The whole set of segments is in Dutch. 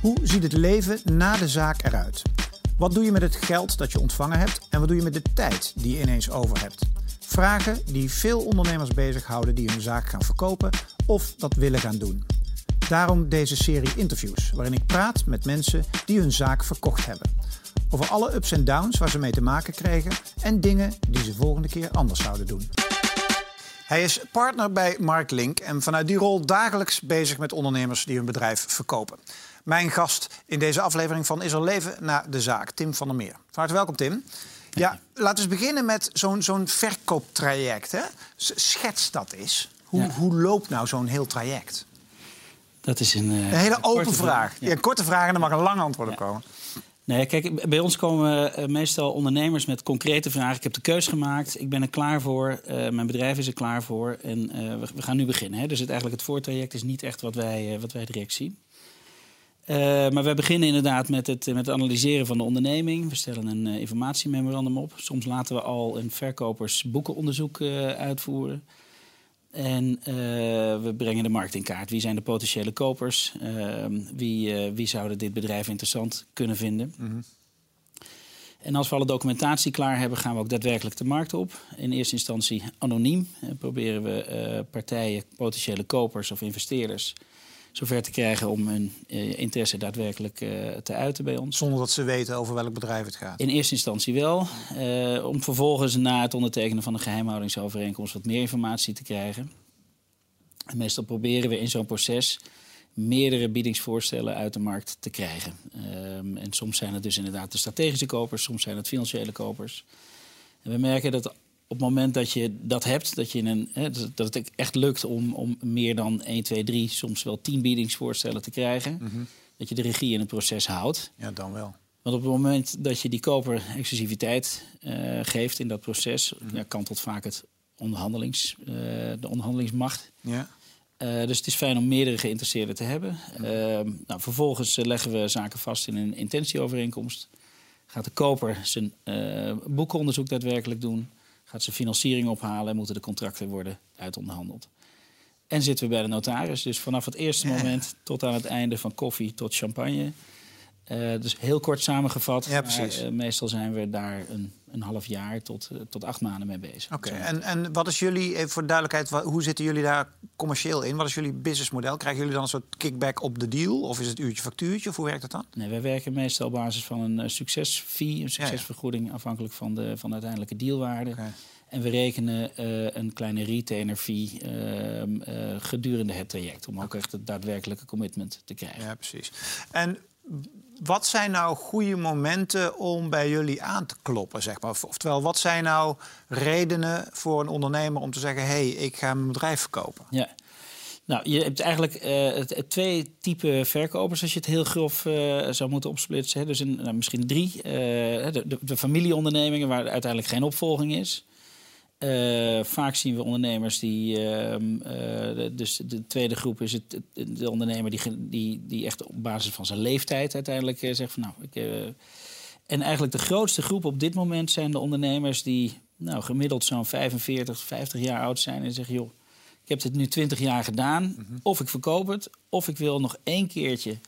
Hoe ziet het leven na de zaak eruit? Wat doe je met het geld dat je ontvangen hebt en wat doe je met de tijd die je ineens over hebt? Vragen die veel ondernemers bezighouden die hun zaak gaan verkopen of dat willen gaan doen. Daarom deze serie interviews, waarin ik praat met mensen die hun zaak verkocht hebben. Over alle ups en downs waar ze mee te maken kregen en dingen die ze volgende keer anders zouden doen. Hij is partner bij Mark Link en vanuit die rol dagelijks bezig met ondernemers die hun bedrijf verkopen. Mijn gast in deze aflevering van Is er leven na de zaak, Tim van der Meer. Van harte welkom, Tim. Ja, laten we beginnen met zo'n zo'n verkooptraject. Hè? Schets dat eens. Hoe, Ja. hoe loopt nou zo'n heel traject? Dat is een, eh, Een hele een open vraag. Ja. Een korte vraag en er mag een lang antwoord op komen. Nee, kijk, bij ons komen eh, meestal ondernemers met concrete vragen. Ik heb de keus gemaakt, ik ben er klaar voor, eh, mijn bedrijf is er klaar voor en we, we gaan nu beginnen. Hè. Dus het, eigenlijk het voortraject is niet echt wat wij, wat wij direct zien. Eh, maar wij beginnen inderdaad met het, met het analyseren van de onderneming. We stellen een eh, informatiememorandum op. Soms laten we al een verkopers boekenonderzoek eh, uitvoeren. En we brengen de markt in kaart. Wie zijn de potentiële kopers? Ehm, wie, wie zouden dit bedrijf interessant kunnen vinden? En als we alle documentatie klaar hebben, gaan we ook daadwerkelijk de markt op. In eerste instantie anoniem. En proberen we partijen, potentiële kopers of investeerders... zover te krijgen om hun eh, interesse daadwerkelijk eh, te uiten bij ons. Zonder dat ze weten over welk bedrijf het gaat. In eerste instantie wel. eh, om vervolgens na het ondertekenen van een geheimhoudingsovereenkomst wat meer informatie te krijgen. En meestal proberen we in zo'n proces meerdere biedingsvoorstellen uit de markt te krijgen. Ehm, en soms zijn het dus inderdaad de strategische kopers, soms zijn het financiële kopers. En we merken dat op het moment dat je dat hebt, dat, je in een, hè, dat het echt lukt om, om meer dan 1, 2, 3, soms wel 10 biedingsvoorstellen te krijgen, dat je de regie in het proces houdt. Ja, dan wel. Want op het moment dat je die koper exclusiviteit eh, geeft in dat proces, ja, kantelt vaak het onderhandelings, eh, de onderhandelingsmacht. Ja. Eh, dus het is fijn om meerdere geïnteresseerden te hebben. Eh, nou, vervolgens leggen we zaken vast in een intentieovereenkomst. Gaat de koper zijn boekenonderzoek daadwerkelijk doen. Gaat zijn financiering ophalen en moeten de contracten worden uitonderhandeld. En zitten we bij de notaris. Dus vanaf het eerste moment tot aan het einde van koffie tot champagne. Eh, dus heel kort samengevat. Ja, maar, precies. eh, meestal zijn we daar een, een half jaar tot, eh, tot acht maanden mee bezig. Oké, en, en wat is jullie, even voor de duidelijkheid, hoe zitten jullie daar commercieel in? Wat is jullie businessmodel? Krijgen jullie dan een soort kickback op de deal? Of is het uurtje factuurtje? Of hoe werkt dat dan? Nee, wij werken meestal op basis van een succesfee, een succesvergoeding, afhankelijk van de, van de uiteindelijke dealwaarde. En we rekenen een kleine retainer fee ehm, eh, gedurende het traject, om ook echt het daadwerkelijke commitment te krijgen. Ja, precies. En wat zijn nou goede momenten om bij jullie aan te kloppen, zeg maar? Of- Oftewel, wat zijn nou redenen voor een ondernemer om te zeggen... hé, hey, ik ga mijn bedrijf verkopen? Ja. Nou, je hebt eigenlijk eh, twee typen verkopers, als je het heel grof eh, zou moeten opsplitsen. Dus een, nou, misschien drie. eh, de, de familieondernemingen waar uiteindelijk geen opvolging is. Eh, vaak zien we ondernemers die. ehm, eh, dus de tweede groep is het, de ondernemer die, die, die echt op basis van zijn leeftijd uiteindelijk eh, zegt van nou. Ik, en eigenlijk de grootste groep op dit moment zijn de ondernemers die nou, gemiddeld zo'n 45, 50 jaar oud zijn en zeggen: joh, ik heb dit nu 20 jaar gedaan. Of ik verkoop het, of ik wil nog één keertje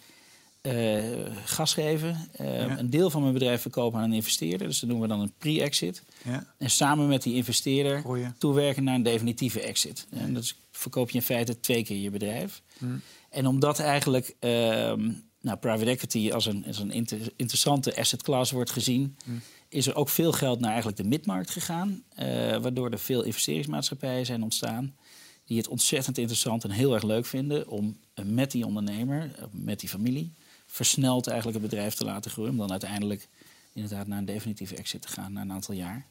eh, gas geven. eh, Ja. Een deel van mijn bedrijf verkopen aan een investeerder. Dus dat noemen we dan een pre-exit. Ja, En samen met die investeerder toewerken naar een definitieve exit. En dat is, verkoop je in feite twee keer je bedrijf. Hmm. En omdat eigenlijk ehm, nou, private equity als een, als een inter- interessante asset class wordt gezien, Hmm. is er ook veel geld naar eigenlijk de midmarkt gegaan. eh, waardoor er veel investeringsmaatschappijen zijn ontstaan. Die het ontzettend interessant en heel erg leuk vinden om eh, met die ondernemer, eh, met die familie, versneld eigenlijk het bedrijf te laten groeien. Om dan uiteindelijk inderdaad naar een definitieve exit te gaan na een aantal jaar.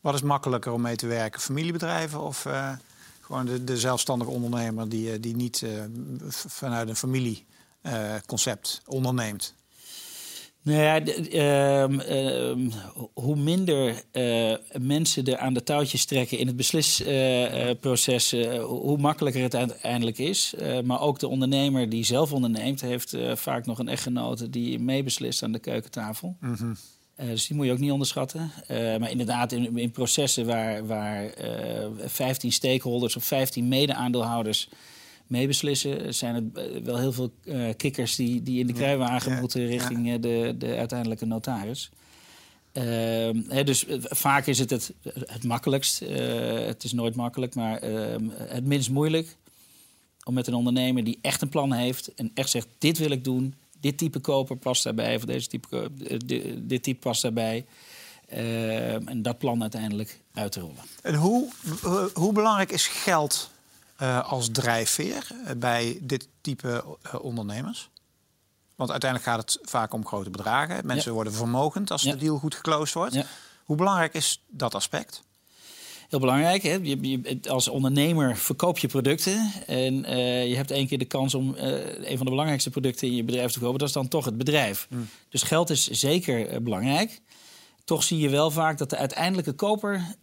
Wat is makkelijker om mee te werken? Familiebedrijven of eh, gewoon de, de zelfstandige ondernemer... die, eh, die niet eh, vanuit een familieconcept onderneemt? Nou ja, ehm, ehm, hoe minder eh, mensen er aan de touwtjes trekken in het beslisproces, hoe makkelijker het uiteindelijk is. Eh, maar ook de ondernemer die zelf onderneemt, heeft eh, vaak nog een echtgenote die meebeslist aan de keukentafel. Mhm. Eh, dus die moet je ook niet onderschatten. Eh, maar inderdaad, in, in processen waar, waar eh 15 stakeholders of 15 mede-aandeelhouders meebeslissen. Zijn het wel heel veel kikkers die, die in de kruiwagen moeten richting de, de uiteindelijke notaris. Ehm, dus vaak is het het, het makkelijkst. het is nooit makkelijk, maar ehm, het minst moeilijk om met een ondernemer die echt een plan heeft en echt zegt: dit wil ik doen, dit type koper past daarbij, of deze type, dit type past daarbij. Uh, en dat plan uiteindelijk uit te rollen. En hoe, hoe belangrijk is geld uh, als drijfveer eh, bij dit type uh, ondernemers? Want uiteindelijk gaat het vaak om grote bedragen. Mensen ja. worden vermogend als ja. de deal goed geclosed wordt. Ja. Hoe belangrijk is dat aspect? Heel belangrijk. Hè? Je, je, als ondernemer verkoop je producten. En uh, je hebt één keer de kans om uh, een van de belangrijkste producten in je bedrijf te kopen. Dat is dan toch het bedrijf. Mm. Dus geld is zeker uh, belangrijk. Toch zie je wel vaak dat de uiteindelijke koper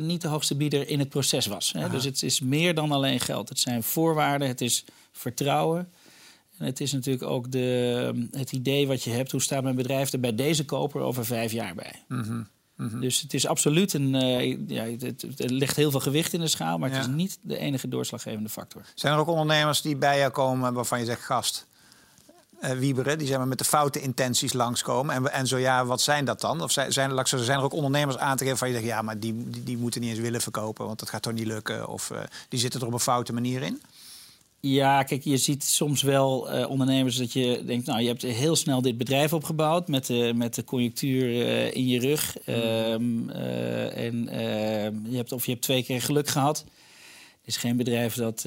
niet de hoogste bieder in het proces was. Hè? Dus het is meer dan alleen geld. Het zijn voorwaarden, het is vertrouwen. En het is natuurlijk ook de, het idee wat je hebt. Hoe staat mijn bedrijf er bij deze koper over vijf jaar bij? Mm -hmm. Mhm. Dus het is absoluut een. Uh, ja, het, het, ligt heel veel gewicht in de schaal, maar het is niet de enige doorslaggevende factor. Zijn er ook ondernemers die bij jou komen waarvan je zegt: gast, uh, wieberen, die zeg maar, met de foute intenties langskomen? En, en zo ja, wat zijn dat dan? Of zijn, zijn, zijn er ook ondernemers aan te geven van je zegt: ja, maar die, die, die, moeten niet eens willen verkopen, want dat gaat toch niet lukken? Of uh, die zitten er op een foute manier in? Ja, kijk, je ziet soms wel uh, ondernemers dat je denkt, nou, je hebt heel snel dit bedrijf opgebouwd met de, met de conjunctuur uh, in je rug. Mm. Uh, en ehm, je hebt, of je hebt twee keer geluk gehad. Het is geen bedrijf dat,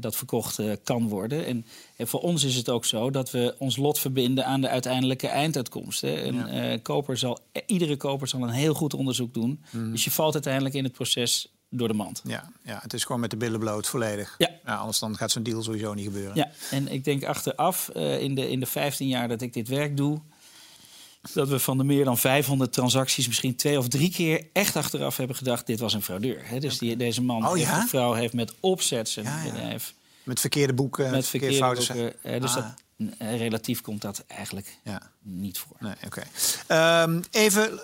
dat verkocht kan worden. En, en, voor ons is het ook zo dat we ons lot verbinden aan de uiteindelijke einduitkomst. Hè. En, ja. koper zal, iedere koper zal een heel goed onderzoek doen. Mm. Dus je valt uiteindelijk in het proces door de mand. Ja, ja, het is gewoon met de billen bloot volledig. Ja. ja anders dan gaat zo'n deal sowieso niet gebeuren. Ja, en ik denk achteraf, in, de, in de 15 jaar dat ik dit werk doe... dat we van de meer dan 500 transacties misschien twee of drie keer... echt achteraf hebben gedacht, dit was een fraudeur. Hè? Dus die, deze man, oh, ja? vrouw, heeft met opzet zijn ja, bedrijf... Met verkeerde boeken, met verkeerde, verkeerde boeken. Hè, dus ah. dat, eh, relatief komt dat eigenlijk ja. niet voor. Nee, oké. Um, even,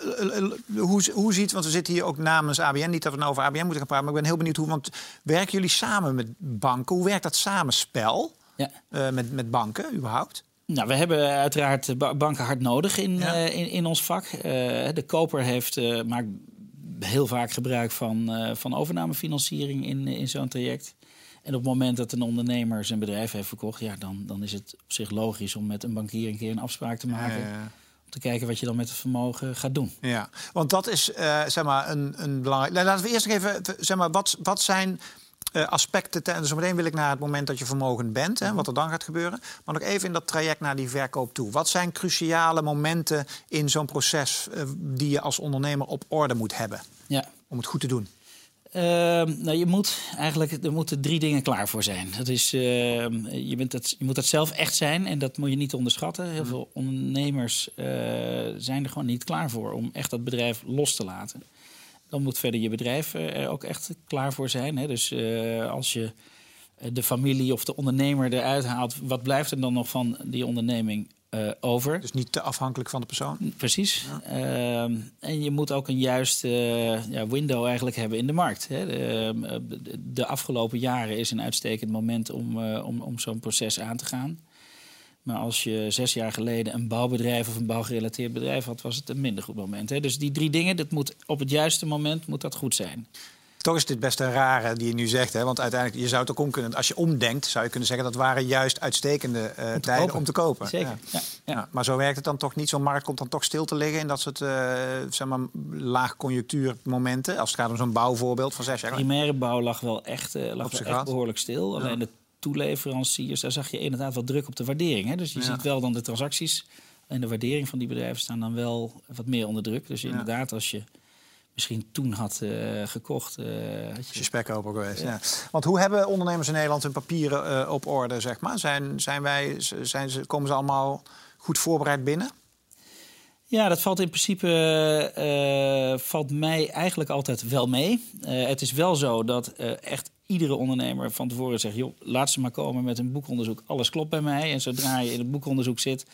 hoe, hoe ziet, want we zitten hier ook namens ABN, niet dat we nou over ABN moeten gaan praten, maar ik ben heel benieuwd hoe, want werken jullie samen met banken? Hoe werkt dat samenspel ja. Uh, met, met banken überhaupt? Nou, we hebben uiteraard banken hard nodig in, ja. uh, in, in, ons vak. Uh, de koper heeft, maakt heel vaak gebruik van, van overnamefinanciering in, in zo'n traject. En op het moment dat een ondernemer zijn bedrijf heeft verkocht, ja, dan, dan is het op zich logisch om met een bankier een keer een afspraak te maken. Om te kijken wat je dan met het vermogen gaat doen. Ja, want dat is uh, zeg maar een, een belangrijk. Nou, laten we eerst nog even zeg maar, wat, wat zijn uh, aspecten. Ten, zometeen wil ik naar het moment dat je vermogen bent, hè, wat er dan gaat gebeuren. Maar nog even in dat traject naar die verkoop toe. Wat zijn cruciale momenten in zo'n proces uh, die je als ondernemer op orde moet hebben? Ja. Om het goed te doen. Uh, nou, je moet eigenlijk, er moeten drie dingen klaar voor zijn. Dat is, uh, je, bent dat, je moet dat zelf echt zijn en dat moet je niet onderschatten. Heel veel ondernemers uh, zijn er gewoon niet klaar voor om echt dat bedrijf los te laten. Dan moet verder je bedrijf er ook echt klaar voor zijn. Hè? Dus eh, als je de familie of de ondernemer eruit haalt, wat blijft er dan nog van die onderneming uh, over. Dus niet te afhankelijk van de persoon? Precies. Ja. Uh, en je moet ook een juiste uh, ja, window eigenlijk hebben in de markt. Hè. De, ehm, de, afgelopen jaren is een uitstekend moment om, om, om zo'n proces aan te gaan. Maar als je zes jaar geleden een bouwbedrijf of een bouwgerelateerd bedrijf had, was het een minder goed moment. Hè. Dus die drie dingen, dat moet op het juiste moment moet dat goed zijn. Toch is dit best een rare die je nu zegt. Hè? Want uiteindelijk, je zou het ook om kunnen... Als je omdenkt, zou je kunnen zeggen... dat waren juist uitstekende uh, om tijden om te kopen. Zeker, ja. Ja, ja. Maar zo werkt het dan toch niet. Zo'n markt komt dan toch stil te liggen... in dat soort uh, zeg maar, laagconjunctuurmomenten. Als het gaat om zo'n bouwvoorbeeld van zes jaar. Primaire bouw lag wel echt, uh, lag wel echt behoorlijk stil. Alleen de toeleveranciers, daar zag je inderdaad wat druk op de waardering. Hè? Dus je ziet wel dan de transacties... en de waardering van die bedrijven staan dan wel wat meer onder druk. Dus inderdaad, als je misschien toen had uh, gekocht. Uh, had je... spekkoper geweest, ja. Want hoe hebben ondernemers in Nederland hun papieren uh, op orde, zeg maar? Zijn, zijn wij, zijn ze, komen ze allemaal goed voorbereid binnen? Ja, dat valt in principe valt mij eigenlijk altijd wel mee. het is wel zo dat echt iedere ondernemer van tevoren zegt... joh, laat ze maar komen met een boekonderzoek. Alles klopt bij mij. En zodra je in het boekonderzoek zit...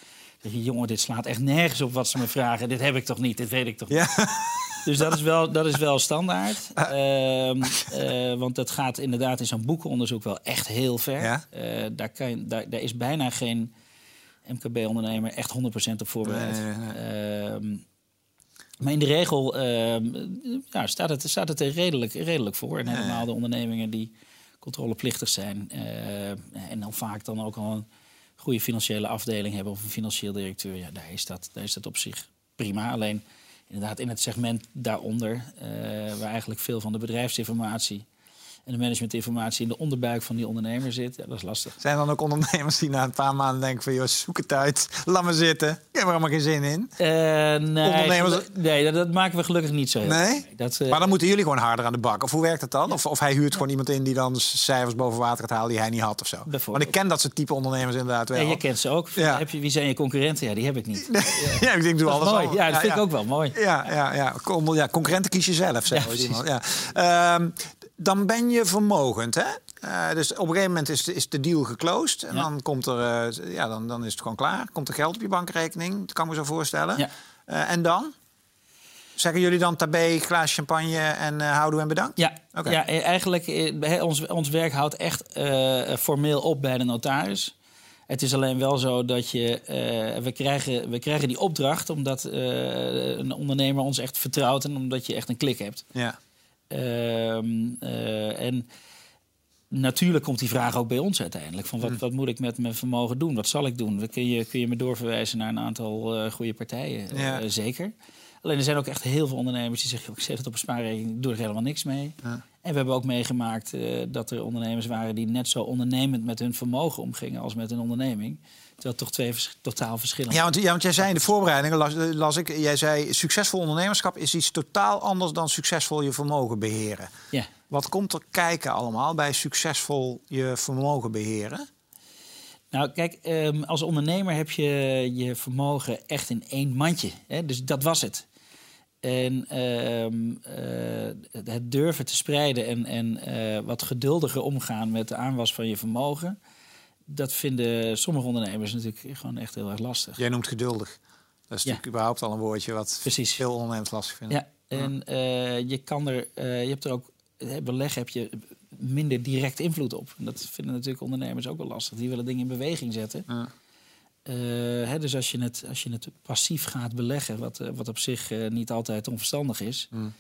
zeg je, jongen, dit slaat echt nergens op wat ze me vragen. Dit heb ik toch niet, dit weet ik toch niet. Ja. Dus dat is wel, dat is wel standaard. Ehm, eh, want dat gaat inderdaad in zo'n boekenonderzoek wel echt heel ver. Ja? Eh, daar, kan je, daar, daar is bijna geen MKB-ondernemer echt 100% op voorbereid. Nee, nee, Ehm, maar in de regel ehm, ja, staat, het, staat het er redelijk, redelijk voor. En helemaal de ondernemingen die controleplichtig zijn. eh, en dan vaak dan ook al een goede financiële afdeling hebben of een financieel directeur. Ja, daar is dat, daar is dat op zich prima. Alleen inderdaad in het segment daaronder, eh, waar eigenlijk veel van de bedrijfsinformatie en de managementinformatie in de onderbuik van die ondernemer zit, ja, dat is lastig. Zijn er dan ook ondernemers die na een paar maanden denken van... joh, zoek het uit, laat me zitten. Ik heb er allemaal geen zin in. Eh, nee, Ondernemers- nee dat, dat maken we gelukkig niet zo Nee? Dat, eh, Maar dan moeten jullie gewoon harder aan de bak. Of hoe werkt dat dan? Of, of hij huurt gewoon iemand in die dan cijfers boven water gaat halen die hij niet had of zo. Want ik ken dat soort type ondernemers inderdaad wel. ja, je kent ze ook. Heb je, wie zijn je concurrenten? Ja, die heb ik niet. ja, ik denk, doe Dat alles is mooi. al. Ja, dat vind ik ook wel mooi. Ja, ja, ja. Ja concurrenten kies je zelf, zeg Ja, iemand. Ja. Ehm, dan ben je vermogend, hè? Eh, dus op een gegeven moment is, de- is de deal geclosed. En Ja. dan, komt er, eh, ja, dan, dan is het gewoon klaar. Komt er geld op je bankrekening, dat kan ik me zo voorstellen. Ja. Eh, en dan? Zeggen jullie dan tabé, glaas champagne en houdoe en bedankt? Ja, ja eigenlijk ons, ons werk houdt echt formeel op bij de notaris. Het is alleen wel zo dat je, we, krijgen, we krijgen die opdracht omdat een ondernemer ons echt vertrouwt en omdat je echt een klik hebt. Ja. Ehm, eh, en natuurlijk komt die vraag ook bij ons uiteindelijk. Van wat, Hm. wat moet ik met mijn vermogen doen? Wat zal ik doen? Kun je, kun je me doorverwijzen naar een aantal eh, goede partijen? Eh, Ja. zeker. Alleen er zijn ook echt heel veel ondernemers die zeggen... "Joh, ik zet het op een spaarrekening, doe er helemaal niks mee. Ja. En we hebben ook meegemaakt eh, dat er ondernemers waren... die net zo ondernemend met hun vermogen omgingen als met hun onderneming. Terwijl toch twee vers- totaal verschillende Ja, want, ja, want jij zei in de voorbereidingen, las, las ik, jij zei succesvol ondernemerschap is iets totaal anders dan succesvol je vermogen beheren. Ja. Wat komt er kijken allemaal bij succesvol je vermogen beheren? Nou, kijk, ehm, als ondernemer heb je je vermogen echt in één mandje. Hè? Dus dat was het. En ehm, eh, het durven te spreiden en, en eh, wat geduldiger omgaan met de aanwas van je vermogen... dat vinden sommige ondernemers natuurlijk gewoon echt heel erg lastig. Jij noemt geduldig. Dat is Ja. natuurlijk überhaupt al een woordje wat Precies. veel ondernemers lastig vinden. Ja, en eh, je kan er, je hebt er ook, beleg heb je minder direct invloed op. En dat vinden natuurlijk ondernemers ook wel lastig. Die willen dingen in beweging zetten. Ja. Eh, hè, dus als je, het, als je het passief gaat beleggen, wat, eh, wat op zich eh, niet altijd onverstandig is, Mm.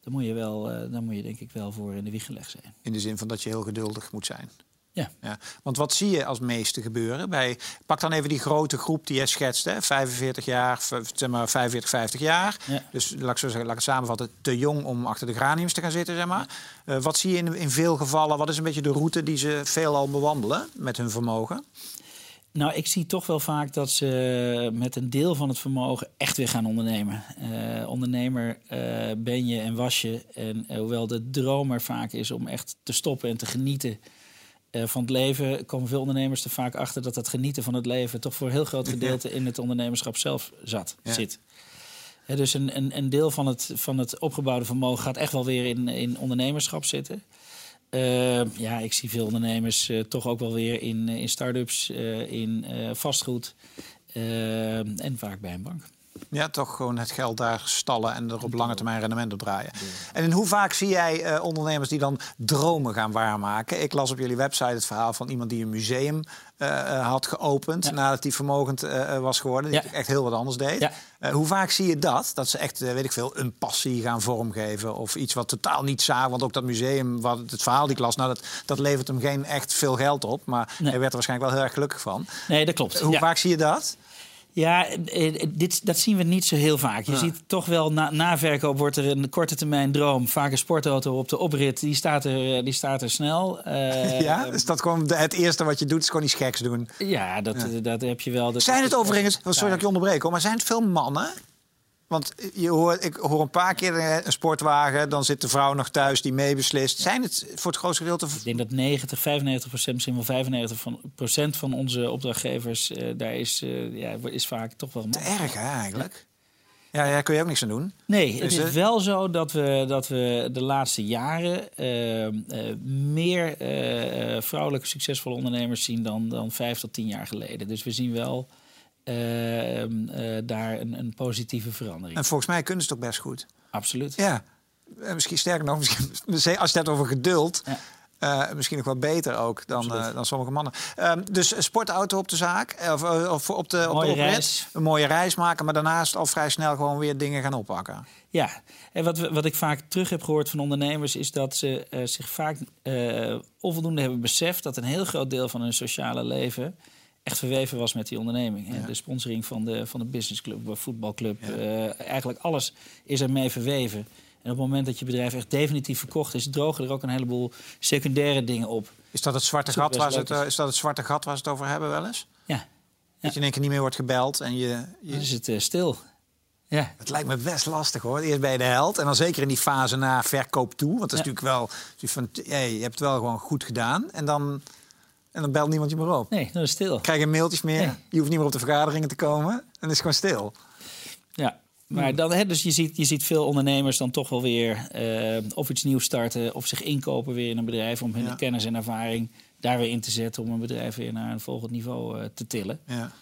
dan moet je wel, dan moet je denk ik wel voor in de wieg gelegd zijn. In de zin van dat je heel geduldig moet zijn. Ja. Ja. Want wat zie je als meeste gebeuren? Bij, pak dan even die grote groep die jij schetst. Hè? 45 jaar, zeg maar 45, 50 jaar. Ja. Dus laat ik, zo zeggen, laat ik het samenvatten. Te jong om achter de graniums te gaan zitten, zeg maar. Wat zie je in, in veel gevallen? Wat is een beetje de route die ze veelal bewandelen met hun vermogen? Nou, ik zie toch wel vaak dat ze met een deel van het vermogen echt weer gaan ondernemen. Eh, ondernemer eh, ben je en was je. En eh, hoewel de droom er vaak is om echt te stoppen en te genieten van het leven, komen veel ondernemers er vaak achter dat het genieten van het leven toch voor een heel groot gedeelte in het ondernemerschap zelf zat, Ja. zit. Dus een, een, een deel van het, van het opgebouwde vermogen gaat echt wel weer in, in ondernemerschap zitten. Eh, ja, ik zie veel ondernemers eh, toch ook wel weer in, eh, in start-ups, eh, in vastgoed eh, en vaak bij een bank. Ja, toch gewoon het geld daar stallen en er op lange termijn rendement op draaien. En in hoe vaak zie jij eh, ondernemers die dan dromen gaan waarmaken? Ik las op jullie website het verhaal van iemand die een museum eh, eh, had geopend Ja. nadat hij vermogend was geworden. Die Ja. echt heel wat anders deed. Hoe vaak zie je dat? Dat ze echt, weet ik veel, een passie gaan vormgeven of iets wat totaal niet zagen. Want ook dat museum, wat het verhaal die ik las, nou, dat, dat levert hem geen echt veel geld op. Maar Nee. hij werd er waarschijnlijk wel heel erg gelukkig van. Nee, dat klopt. Hoe vaak zie je dat? Ja, eh, eh, dit, dat zien we niet zo heel vaak. Je Ja. ziet toch wel, na, na verkoop wordt er een korte termijn droom. Vaak een sportauto op de oprit, die staat er, eh, die staat er snel. Eh, ja? Is dat gewoon de- het eerste wat je doet? Is gewoon iets geks doen? Ja, dat, dat heb je wel. Dat, Zijn het overigens, sorry dat ik je onderbreek, maar zijn het veel mannen? Want je hoort, ik hoor een paar keer een sportwagen, dan zit de vrouw nog thuis die meebeslist. Zijn het voor het grootste gedeelte... Ik denk dat 90, 95 procent, misschien wel 95 van, procent van onze opdrachtgevers, eh, daar is, eh, ja, is vaak toch wel. Te erg, hè, eigenlijk? Ja, daar kun je ook niks aan doen. Nee, het is wel zo dat we, dat we de laatste jaren eh, meer vrouwelijke succesvolle ondernemers zien dan, dan vijf tot tien jaar geleden. Dus we zien wel eh, eh, daar een, een positieve verandering. En volgens mij kunnen ze het ook best goed. Absoluut. Ja, Eh, misschien sterker nog, misschien, als je het hebt over geduld... Ja. eh, misschien nog wel beter ook dan, dan sommige mannen. Ehm, dus een sportauto op de zaak, of, of op de, op Mooie de oprit. reis. Een mooie reis maken, maar daarnaast al vrij snel gewoon weer dingen gaan oppakken. Ja, en wat, wat ik vaak terug heb gehoord van ondernemers is dat ze zich vaak onvoldoende hebben beseft dat een heel groot deel van hun sociale leven echt verweven was met die onderneming. Ja. De sponsoring van de, van de businessclub, de voetbalclub, Ja. eh, eigenlijk alles is ermee verweven. En op het moment dat je bedrijf echt definitief verkocht is, drogen er ook een heleboel secundaire dingen op. Is dat het zwarte, gat waar het, is. eh, is dat het zwarte gat waar ze het over hebben wel eens? Ja, Dat je in één keer niet meer wordt gebeld en je, je, dan is het eh, stil. Ja, Het lijkt me best lastig hoor. Eerst ben je de held en dan zeker in die fase na verkoop toe. Want dat is natuurlijk wel, van, hey, je hebt het wel gewoon goed gedaan. En dan, en dan belt niemand je meer op. nee, dan is het stil. Krijg je mailtjes meer, Nee. je hoeft niet meer op de vergaderingen te komen. En het is gewoon stil. Ja, maar dan, hè, dus je ziet, je ziet veel ondernemers dan toch wel weer eh, of iets nieuws starten of zich inkopen weer in een bedrijf om hun Ja. kennis en ervaring daar weer in te zetten om een bedrijf weer naar een volgend niveau eh, te tillen. Ja.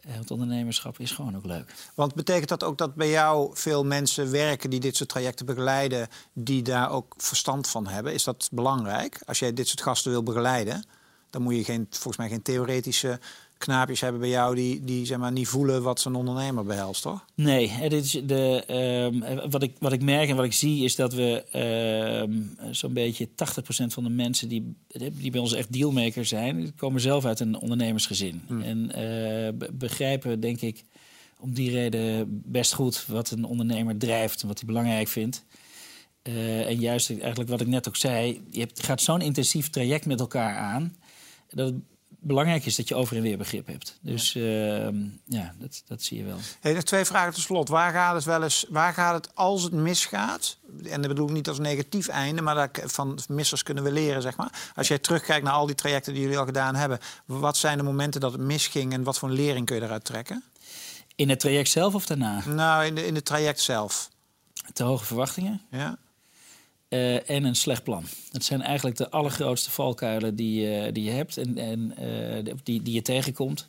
Eh, want ondernemerschap is gewoon ook leuk. Want betekent dat ook dat bij jou veel mensen werken die dit soort trajecten begeleiden, die daar ook verstand van hebben? Is dat belangrijk? Als jij dit soort gasten wil begeleiden, dan moet je geen, volgens mij geen theoretische knaapjes hebben bij jou die, die zeg maar, niet voelen wat zo'n ondernemer behelst, toch? Nee, dit is de, ehm, wat, ik, wat ik merk en wat ik zie is dat we ehm, zo'n beetje 80% van de mensen die, die bij ons echt dealmaker zijn, komen zelf uit een ondernemersgezin. En eh, be- begrijpen, denk ik, om die reden best goed wat een ondernemer drijft en wat hij belangrijk vindt. Eh, en juist eigenlijk wat ik net ook zei, je hebt, gaat zo'n intensief traject met elkaar aan. Dat het belangrijk is dat je over en weer begrip hebt. Dus ehm, ja, dat, dat zie je wel. Hey, nog twee vragen tot slot. Waar gaat het wel eens, waar gaat het als het misgaat? En dat bedoel ik niet als negatief einde, maar dat, van missers kunnen we leren, zeg maar. Als jij terugkijkt naar al die trajecten die jullie al gedaan hebben, wat zijn de momenten dat het misging en wat voor een lering kun je eruit trekken? In het traject zelf of daarna? Nou, in, de, in het traject zelf. Te hoge verwachtingen Ja? Eh, en een slecht plan. Dat zijn eigenlijk de allergrootste valkuilen die, je- die je hebt en, en eh, die, die je tegenkomt.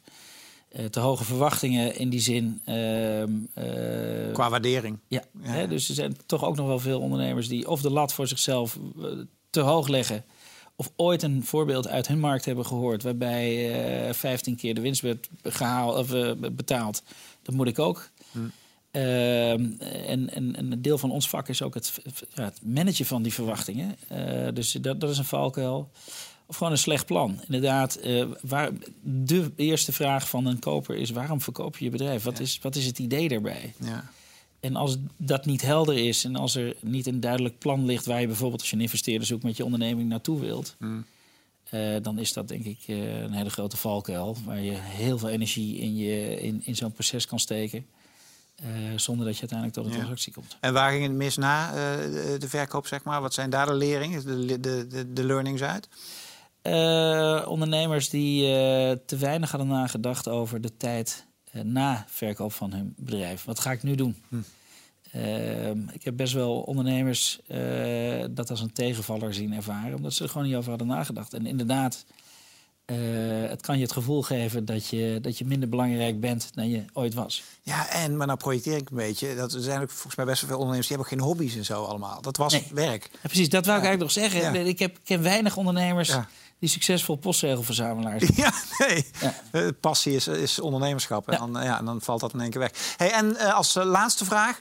Eh, te hoge verwachtingen in die zin. ehm, eh, Qua waardering. ja, Ja, hè, dus er zijn toch ook nog wel veel ondernemers die of de lat voor zichzelf eh, te hoog leggen. Of ooit een voorbeeld uit hun markt hebben gehoord. waarbij eh 15 keer de winst werd gehaald, of, eh, betaald. Dat moet ik ook. Ehm, en, en, en een deel van ons vak is ook het, ja, het managen van die verwachtingen. Eh, dus dat, dat is een valkuil. Of gewoon een slecht plan. Inderdaad, eh, waar, de eerste vraag van een koper is: waarom verkoop je je bedrijf? Wat, is, wat is het idee daarbij? Ja. En als dat niet helder is en als er niet een duidelijk plan ligt waar je bijvoorbeeld als je een investeerder zoekt met je onderneming naartoe wilt, Hmm. eh, dan is dat denk ik een hele grote valkuil waar je heel veel energie in, je, in, in zo'n proces kan steken. Eh, zonder dat je uiteindelijk tot een transactie komt. En waar ging het mis na eh, de, verkoop, zeg maar? Wat zijn daar de leringen, de, de, de, de learnings uit? Eh, ondernemers die te weinig hadden nagedacht over de tijd na verkoop van hun bedrijf. Wat ga ik nu doen? Hm. Ehm, ik heb best wel ondernemers dat als een tegenvaller zien ervaren, omdat ze er gewoon niet over hadden nagedacht. En inderdaad, eh, het kan je het gevoel geven dat je, dat je minder belangrijk bent dan je ooit was. Ja, en, maar nou projecteer ik een beetje. Dat er zijn ook volgens mij best wel veel ondernemers die hebben geen hobby's en zo allemaal. Dat was Nee. werk. Ja, precies, dat wou ik eigenlijk nog zeggen. Ja. Ik heb, ken weinig ondernemers die succesvol postzegelverzamelaars zijn. Ja, nee. Ja. Eh, passie is, is ondernemerschap. En, dan, ja, en dan valt dat in één keer weg. Hey, en eh, als laatste vraag.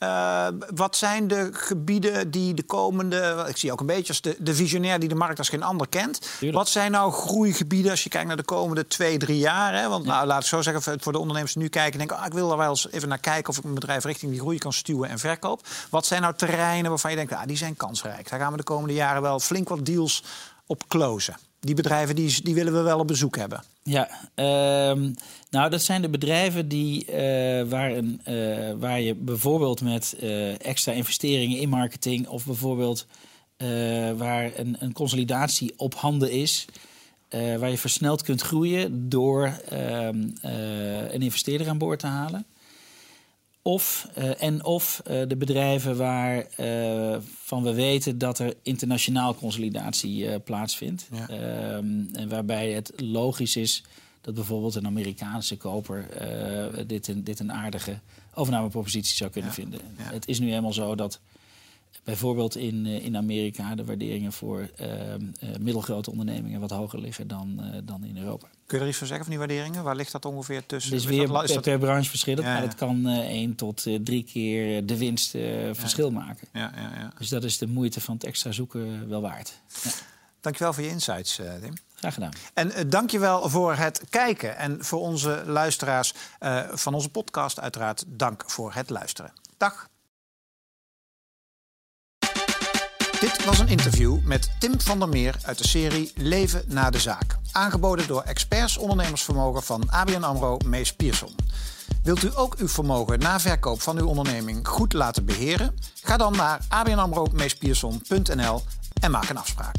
Eh, wat zijn de gebieden die de komende... Ik zie ook een beetje als de, de visionair die de markt als geen ander kent. Tuurlijk. Wat zijn nou groeigebieden als je kijkt naar de komende twee, drie jaar? Hè? Want nou, laat ik zo zeggen, voor- voor de ondernemers die nu kijken... denken, ah, ik wil er wel eens even naar kijken of ik mijn bedrijf richting die groei kan stuwen en verkoop. Wat zijn nou terreinen waarvan je denkt, ah, die zijn kansrijk. Daar gaan we de komende jaren wel flink wat deals op closen. Die bedrijven die, die willen we wel op bezoek hebben. Ja, ehm, nou dat zijn de bedrijven die, eh, waar, een, eh, waar je bijvoorbeeld met eh, extra investeringen in marketing of bijvoorbeeld waar een, een consolidatie op handen is, waar je versneld kunt groeien door ehm, eh, een investeerder aan boord te halen. Of, eh, en of eh, de bedrijven waar eh, van we weten dat er internationaal consolidatie plaatsvindt. Ja. Ehm, en waarbij het logisch is dat bijvoorbeeld een Amerikaanse koper dit, een, dit een aardige overnamepropositie zou kunnen vinden. Het is nu helemaal zo dat bijvoorbeeld in, eh, in Amerika de waarderingen voor uh, middelgrote ondernemingen wat hoger liggen dan, dan in Europa. Kun je er iets van zeggen van die waarderingen? Waar ligt dat ongeveer tussen? Het is weer dat, per, per, branche verschillend, maar het kan één tot drie keer de winst verschil maken. Ja, dus dat is de moeite van het extra zoeken wel waard. Dankjewel voor je insights, Tim. Graag gedaan. En uh, dankjewel voor het kijken. En voor onze luisteraars uh, van onze podcast uiteraard dank voor het luisteren. Dag. Dit was een interview met Tim van der Meer uit de serie Leven na de zaak. Aangeboden door experts ondernemersvermogen van ABN AMRO Mees Pierson. Wilt u ook uw vermogen na verkoop van uw onderneming goed laten beheren? Ga dan naar abnamro en maak een afspraak.